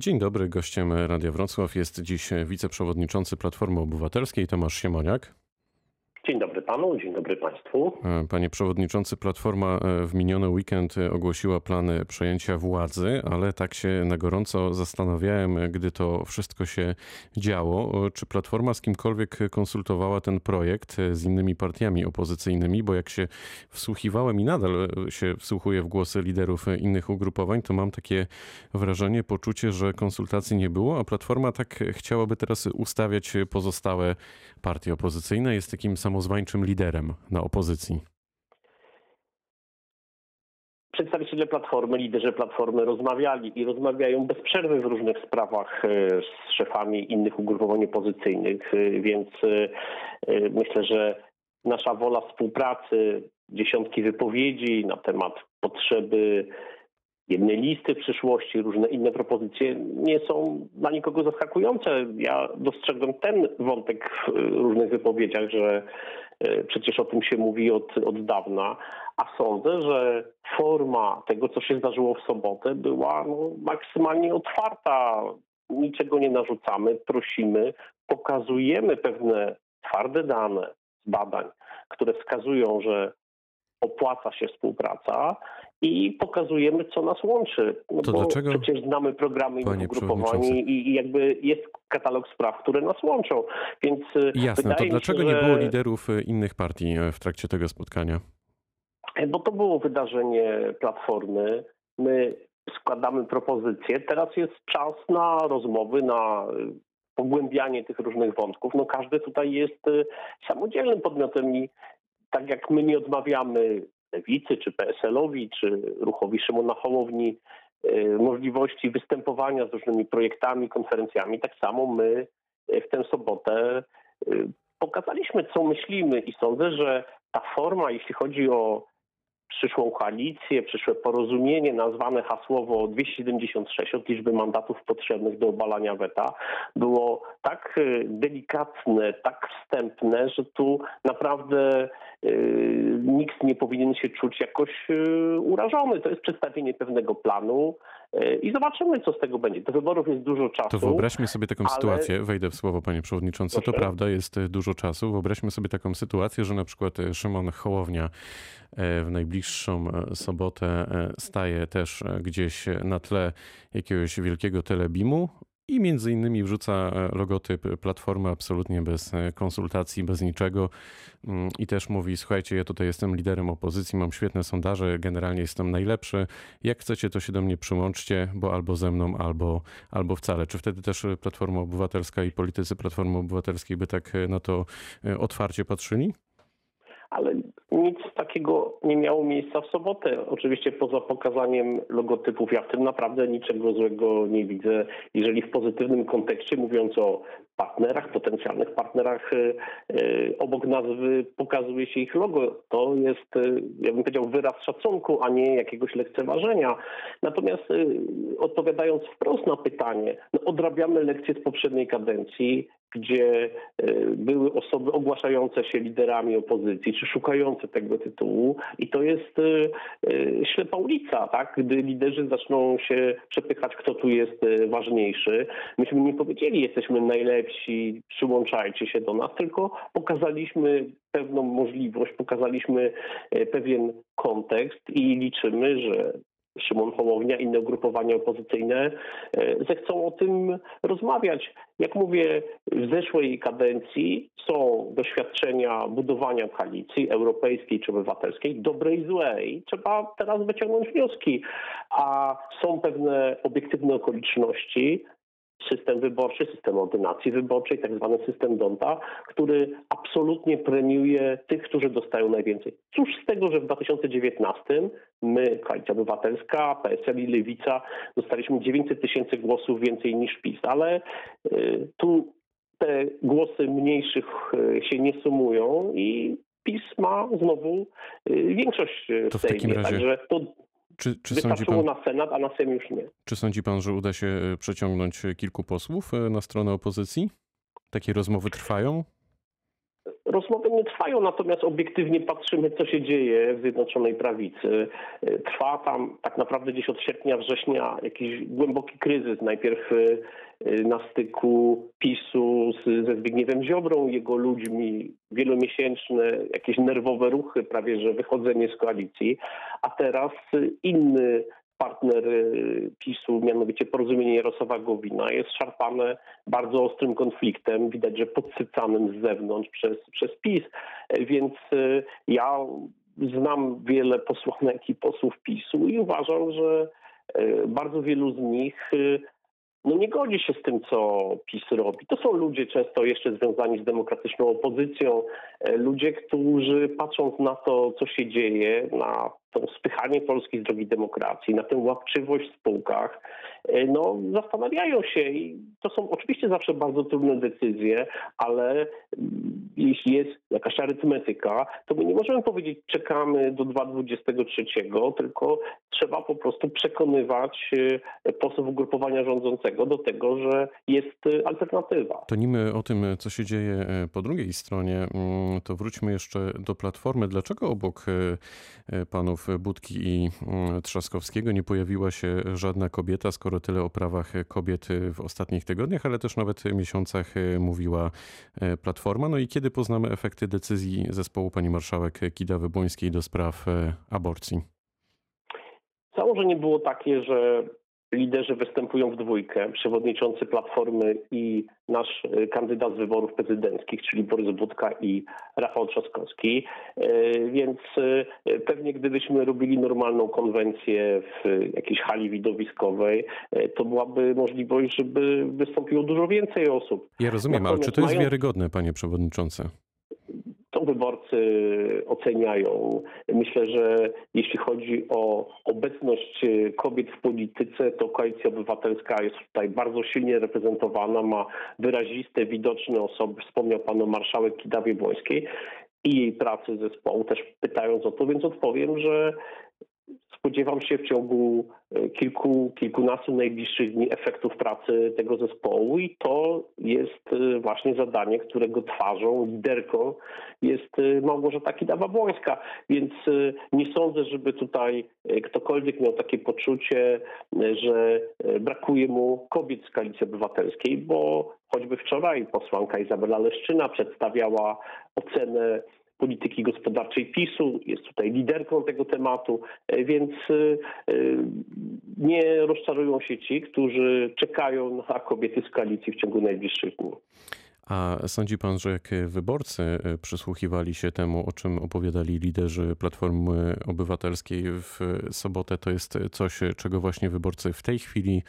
Dzień dobry, gościem Radia Wrocław jest dziś wiceprzewodniczący Platformy Obywatelskiej Tomasz Siemoniak. Panu, dzień dobry państwu. E, panie przewodniczący, Platforma e, w miniony weekend ogłosiła plany przejęcia władzy, ale tak się na gorąco zastanawiałem, gdy to wszystko się działo, czy Platforma z kimkolwiek konsultowała ten projekt z innymi partiami opozycyjnymi, bo jak się wsłuchiwałem i nadal się wsłuchuję w głosy liderów innych ugrupowań, to mam takie wrażenie, poczucie, że konsultacji nie było, a Platforma tak chciałaby teraz ustawiać pozostałe partie opozycyjne. Jest takim samym samozwańczym liderem na opozycji? Przedstawiciele Platformy, liderzy Platformy rozmawiali i rozmawiają bez przerwy w różnych sprawach e, z szefami innych ugrupowań opozycyjnych, e, więc e, myślę, że nasza wola współpracy, dziesiątki wypowiedzi na temat potrzeby jednej listy w przyszłości, różne inne propozycje nie są dla nikogo zaskakujące. Ja dostrzegłem ten wątek w różnych wypowiedziach, że przecież o tym się mówi od, od dawna, a sądzę, że forma tego, co się zdarzyło w sobotę, była no, maksymalnie otwarta. Niczego nie narzucamy, prosimy, pokazujemy pewne twarde dane z badań, które wskazują, że opłaca się współpraca i pokazujemy, co nas łączy. No to bo dlaczego, przecież znamy programy i ugrupowań i, i jakby jest katalog spraw, które nas łączą. Więc y, Jasne, to dlaczego się, że... nie było liderów y, innych partii y, w trakcie tego spotkania? Bo to było wydarzenie Platformy. My składamy propozycje. Teraz jest czas na rozmowy, na pogłębianie tych różnych wątków. No każdy tutaj jest samodzielnym podmiotem i tak jak my nie odmawiamy Lewicy, czy PSL-owi, czy ruchowi Szymona Hołowni e, możliwości występowania z różnymi projektami, konferencjami, tak samo my e, w tę sobotę e, pokazaliśmy, co myślimy i sądzę, że ta forma, jeśli chodzi o przyszłą koalicję, przyszłe porozumienie nazwane hasłowo 276 od liczby mandatów potrzebnych do obalania weta było tak delikatne, tak wstępne, że tu naprawdę nikt nie powinien się czuć jakoś yy, urażony. To jest przedstawienie pewnego planu yy, i zobaczymy, co z tego będzie. Do wyborów jest dużo czasu. To wyobraźmy sobie taką ale... sytuację, wejdę w słowo panie przewodniczący, Proszę. to prawda, jest dużo czasu. Wyobraźmy sobie taką sytuację, że na przykład Szymon Hołownia w najbliższą sobotę staje też gdzieś na tle jakiegoś wielkiego telebimu, i między innymi wrzuca e, logotyp platformy absolutnie bez e, konsultacji, bez niczego mm, i też mówi, słuchajcie, ja tutaj jestem liderem opozycji, mam świetne sondaże, generalnie jestem najlepszy, jak chcecie to się do mnie przyłączcie, bo albo ze mną, albo, albo wcale. Czy wtedy też Platforma Obywatelska i politycy Platformy Obywatelskiej by tak e, na to otwarcie patrzyli? ale takiego nie miało miejsca w sobotę. Oczywiście poza pokazaniem logotypów, ja w tym naprawdę niczego złego nie widzę. Jeżeli w pozytywnym kontekście, mówiąc o partnerach, potencjalnych partnerach, e, e, obok nazwy pokazuje się ich logo. To jest, e, ja bym powiedział, wyraz szacunku, a nie jakiegoś lekceważenia. Natomiast odpowiadając wprost na pytanie, no odrabiamy lekcje z poprzedniej kadencji, gdzie były osoby ogłaszające się liderami opozycji, czy szukające tego tytułu i to jest ślepa ulica, tak? Gdy liderzy zaczną się przepychać, kto tu jest ważniejszy. Myśmy nie powiedzieli, jesteśmy najlepsi, lepsi, przyłączajcie się do nas, tylko pokazaliśmy pewną możliwość, pokazaliśmy e, pewien kontekst i liczymy, że Szymon Hołownia, inne ugrupowania opozycyjne e, zechcą o tym rozmawiać. Jak mówię, w zeszłej kadencji są doświadczenia budowania koalicji europejskiej czy obywatelskiej, dobrej i złej. Trzeba teraz wyciągnąć wnioski, a są pewne obiektywne okoliczności, system wyborczy, system ordynacji wyborczej, tak zwany system Donta, który absolutnie premiuje tych, którzy dostają najwięcej. Cóż z tego, że w 2019 my, Koalicja Obywatelska, PSL i Lewica dostaliśmy 900 tysięcy głosów więcej niż PiS, ale y, tu te głosy mniejszych y, się nie sumują i PiS ma znowu y, większość w, tej takim razie... Także to czy, czy Wystarczyło pan, na Senat, a na Sejm już nie. Czy sądzi pan, że uda się e, przeciągnąć kilku posłów e, na stronę opozycji? Takie rozmowy trwają? Rozmowy nie trwają, natomiast obiektywnie patrzymy, co się dzieje w Zjednoczonej Prawicy. Trwa tam tak naprawdę gdzieś od sierpnia, września jakiś głęboki kryzys. Najpierw na styku PiSu z, ze Zbigniewem Ziobrą, jego ludźmi, wielomiesięczne jakieś nerwowe ruchy, prawie że wychodzenie z koalicji, a teraz inny partner y, PiSu, mianowicie porozumienie Jarosława Gowina, jest szarpane bardzo ostrym konfliktem, widać, że podsycanym z zewnątrz przez, przez PiS. Więc y, ja znam wiele posłanek i posłów PiSu i uważam, że y, bardzo wielu z nich no nie godzi się z tym, co PiS robi. To są ludzie często jeszcze związani z demokratyczną opozycją, ludzie, którzy patrząc na to, co się dzieje, na to spychanie Polski z drogi demokracji, na tę łapczywość w spółkach, no, zastanawiają się i to są oczywiście zawsze bardzo trudne decyzje, ale mm, jeśli jest jakaś arytmetyka, to my nie możemy powiedzieć czekamy do 2023, tylko trzeba po prostu przekonywać e, posłów ugrupowania rządzącego do tego, że jest e, alternatywa. To nim o tym, co się dzieje po drugiej stronie, mm, to wróćmy jeszcze do Platformy. Dlaczego obok panów Budki i mm, Trzaskowskiego nie pojawiła się żadna kobieta, skoro tyle o prawach kobiet w ostatnich tygodniach, ale też nawet miesiącach e, mówiła e, Platforma. No i kiedy poznamy efekty decyzji zespołu pani marszałek Kidawy-Błońskiej do spraw e, aborcji? Założenie było takie, że liderzy występują w dwójkę, przewodniczący Platformy i nasz y, kandydat z wyborów prezydenckich, czyli Borys Budka i Rafał Trzaskowski. Y, więc y, pewnie gdybyśmy robili normalną konwencję w jakiejś hali widowiskowej, to byłaby możliwość, żeby wystąpiło dużo więcej osób. Ja rozumiem, Natomiast ale czy to jest mają... wiarygodne, panie przewodniczący? Wyborcy oceniają. Myślę, że jeśli chodzi o obecność kobiet w polityce, to Koalicja Obywatelska jest tutaj bardzo silnie reprezentowana, ma wyraziste, widoczne osoby. Wspomniał pan o marszałek Kidawie Błońskiej i jej pracy zespołu, też pytając o to, więc odpowiem, że spodziewam się w ciągu kilku, kilkunastu najbliższych dni efektów pracy tego zespołu i to jest e, właśnie zadanie, którego twarzą, liderką jest e, Małgorzata Kidawa-Błońska. Więc nie sądzę, żeby tutaj ktokolwiek miał takie poczucie, że brakuje mu kobiet z Koalicji Obywatelskiej, bo choćby wczoraj posłanka Izabela Leszczyna przedstawiała ocenę polityki gospodarczej PiSu, jest tutaj liderką tego tematu, e, więc e, e, nie rozczarują się ci, którzy czekają na kobiety z koalicji w ciągu najbliższych dni. A sądzi pan, że jak wyborcy przysłuchiwali się temu, o czym opowiadali liderzy Platformy Obywatelskiej w sobotę, to jest coś, czego właśnie wyborcy w tej chwili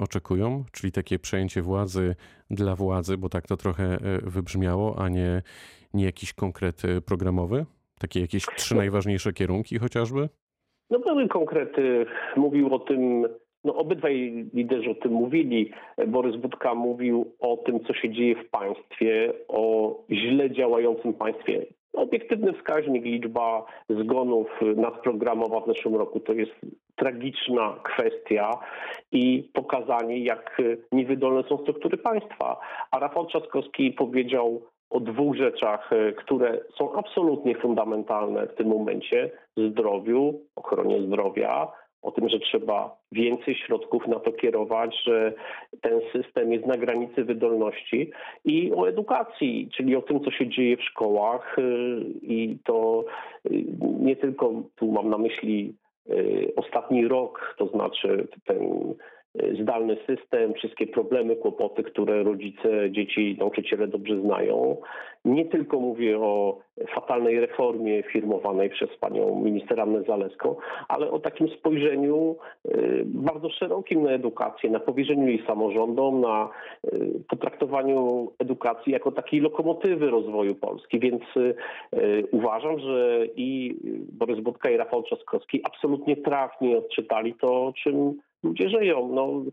oczekują, czyli takie przejęcie władzy dla władzy, bo tak to trochę wybrzmiało, a nie nie jakiś konkret programowy? Takie jakieś trzy najważniejsze kierunki chociażby? No były konkrety. Mówił o tym, no obydwaj liderzy o tym mówili. Borys Budka mówił o tym, co się dzieje w państwie, o źle działającym państwie. Obiektywny wskaźnik, liczba zgonów nadprogramowa w zeszłym roku to jest tragiczna kwestia i pokazanie, jak niewydolne są struktury państwa. A Rafał Trzaskowski powiedział o dwóch rzeczach, które są absolutnie fundamentalne w tym momencie: zdrowiu, ochronie zdrowia, o tym, że trzeba więcej środków na to kierować, że ten system jest na granicy wydolności i o edukacji, czyli o tym, co się dzieje w szkołach e, i to e, nie tylko tu mam na myśli ostatni rok, to znaczy ten zdalny system, wszystkie problemy, kłopoty, które rodzice, dzieci, nauczyciele dobrze znają. Nie tylko mówię o fatalnej reformie firmowanej przez panią minister Annę Zaleską, ale o takim spojrzeniu y, bardzo szerokim na edukację, na powierzeniu jej samorządom, na y, potraktowaniu edukacji jako takiej lokomotywy rozwoju Polski. Więc y, uważam, że i Borys Budka i Rafał Trzaskowski absolutnie trafnie odczytali to, czym ludzie żyją. No,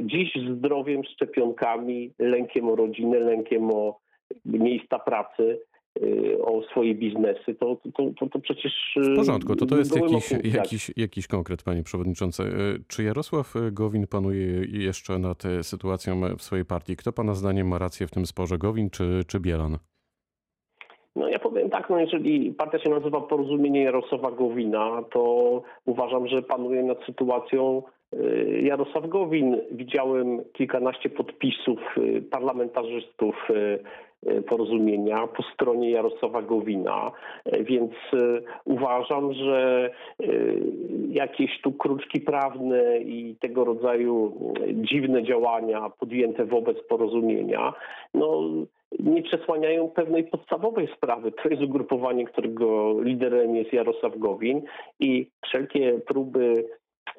dziś zdrowiem, szczepionkami, lękiem o rodzinę, lękiem o miejsca pracy, y, o swoje biznesy, to, to, to, to przecież... W porządku, to to jest jakiś, jakiś, jakiś konkret, panie przewodniczący. Y, czy Jarosław Gowin panuje jeszcze nad sytuacją w swojej partii? Kto pana zdaniem ma rację w tym sporze, Gowin czy, czy Bielan? No ja powiem tak, no jeżeli partia się nazywa Porozumienie Jarosława Gowina, to uważam, że panuje nad sytuacją y, Jarosław Gowin. Widziałem kilkanaście podpisów y, parlamentarzystów y, porozumienia po stronie Jarosława Gowina, więc uważam, że jakieś tu kruczki prawne i tego rodzaju dziwne działania podjęte wobec porozumienia, no nie przesłaniają pewnej podstawowej sprawy. To jest ugrupowanie, którego liderem jest Jarosław Gowin i wszelkie próby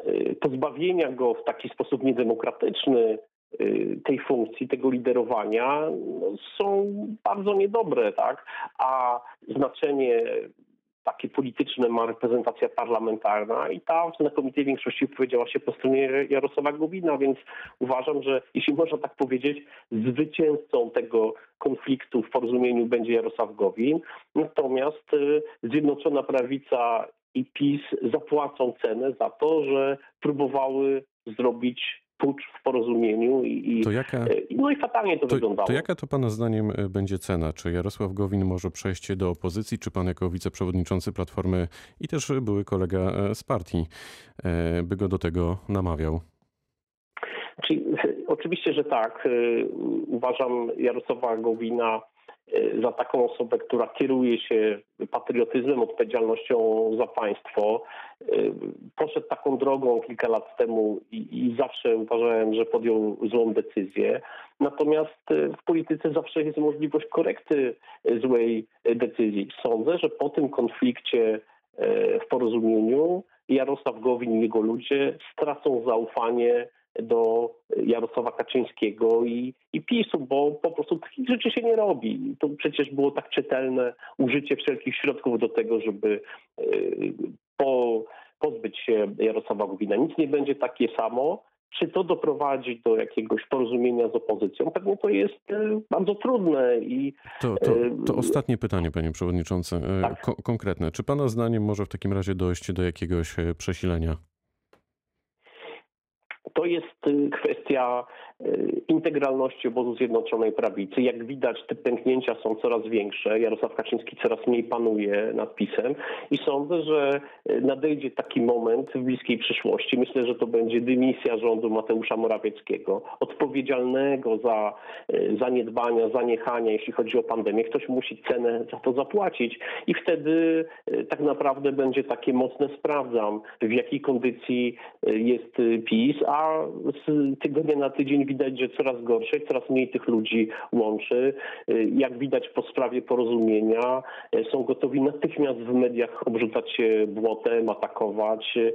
y, pozbawienia go w taki sposób niedemokratyczny y, tej funkcji, tego liderowania no, są bardzo niedobre, tak? A znaczenie takie polityczne ma reprezentacja parlamentarna i ta w znakomitej większości powiedziała się po stronie Jarosława Gowina, więc uważam, że jeśli można tak powiedzieć, zwycięzcą tego konfliktu w porozumieniu będzie Jarosław Gowin, natomiast y, Zjednoczona Prawica i PiS zapłacą cenę za to, że próbowały zrobić w porozumieniu i, i, To jaka, y, no i fatalnie to, to, wyglądało. to jaka to Pana zdaniem e, będzie cena? Czy Jarosław Gowin może przejść do opozycji, czy Pan jako wiceprzewodniczący Platformy i też były kolega e, z partii e, by go do tego namawiał? Czyli, oczywiście, że tak. Uważam Jarosława Gowina za taką osobę, która kieruje się patriotyzmem, odpowiedzialnością za państwo. Y, Poszedł taką drogą kilka lat temu i, i zawsze uważałem, że podjął złą decyzję. Natomiast y, w polityce zawsze jest możliwość korekty złej decyzji. Sądzę, że po tym konflikcie w porozumieniu Jarosław Gowin i jego ludzie stracą zaufanie do Jarosława Kaczyńskiego i, i PiSu, bo po prostu takich rzeczy się nie robi. To przecież było tak czytelne użycie wszelkich środków do tego, żeby y, po, pozbyć się Jarosława Gowina. Nic nie będzie takie samo. Czy to doprowadzi do jakiegoś porozumienia z opozycją? Pewnie to jest y, bardzo trudne i To, to, to Em, ostatnie pytanie, panie przewodniczący, e, Tak. ko- konkretne. Czy pana zdaniem może w takim razie dojść do jakiegoś e, przesilenia? To jest y, kwestia y, integralności obozu Zjednoczonej Prawicy. Jak widać, te pęknięcia są coraz większe. Jarosław Kaczyński coraz mniej panuje nad PiSem i sądzę, że y, nadejdzie taki moment w bliskiej przyszłości. Myślę, że to będzie dymisja rządu Mateusza Morawieckiego, odpowiedzialnego za zaniedbania, zaniechania, jeśli chodzi o pandemię. Ktoś musi cenę za to zapłacić i wtedy tak naprawdę będzie takie mocne sprawdzam, w jakiej kondycji jest PiS, a z tygodnia na tydzień widać, że coraz gorsze, coraz mniej tych ludzi łączy. Y, Jak widać po sprawie porozumienia, y, są gotowi natychmiast w mediach obrzucać się błotem, atakować y,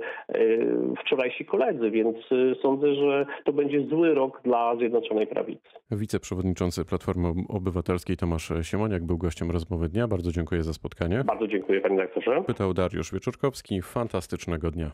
wczorajsi koledzy, więc sądzę, że to będzie zły rok dla Zjednoczonej Prawicy. Wiceprzewodniczący Platformy Obywatelskiej Tomasz Siemoniak był gościem rozmowy dnia. Bardzo dziękuję za spotkanie. Bardzo dziękuję panie doktorze. Pytał Dariusz Wieczorkowski. Fantastycznego dnia.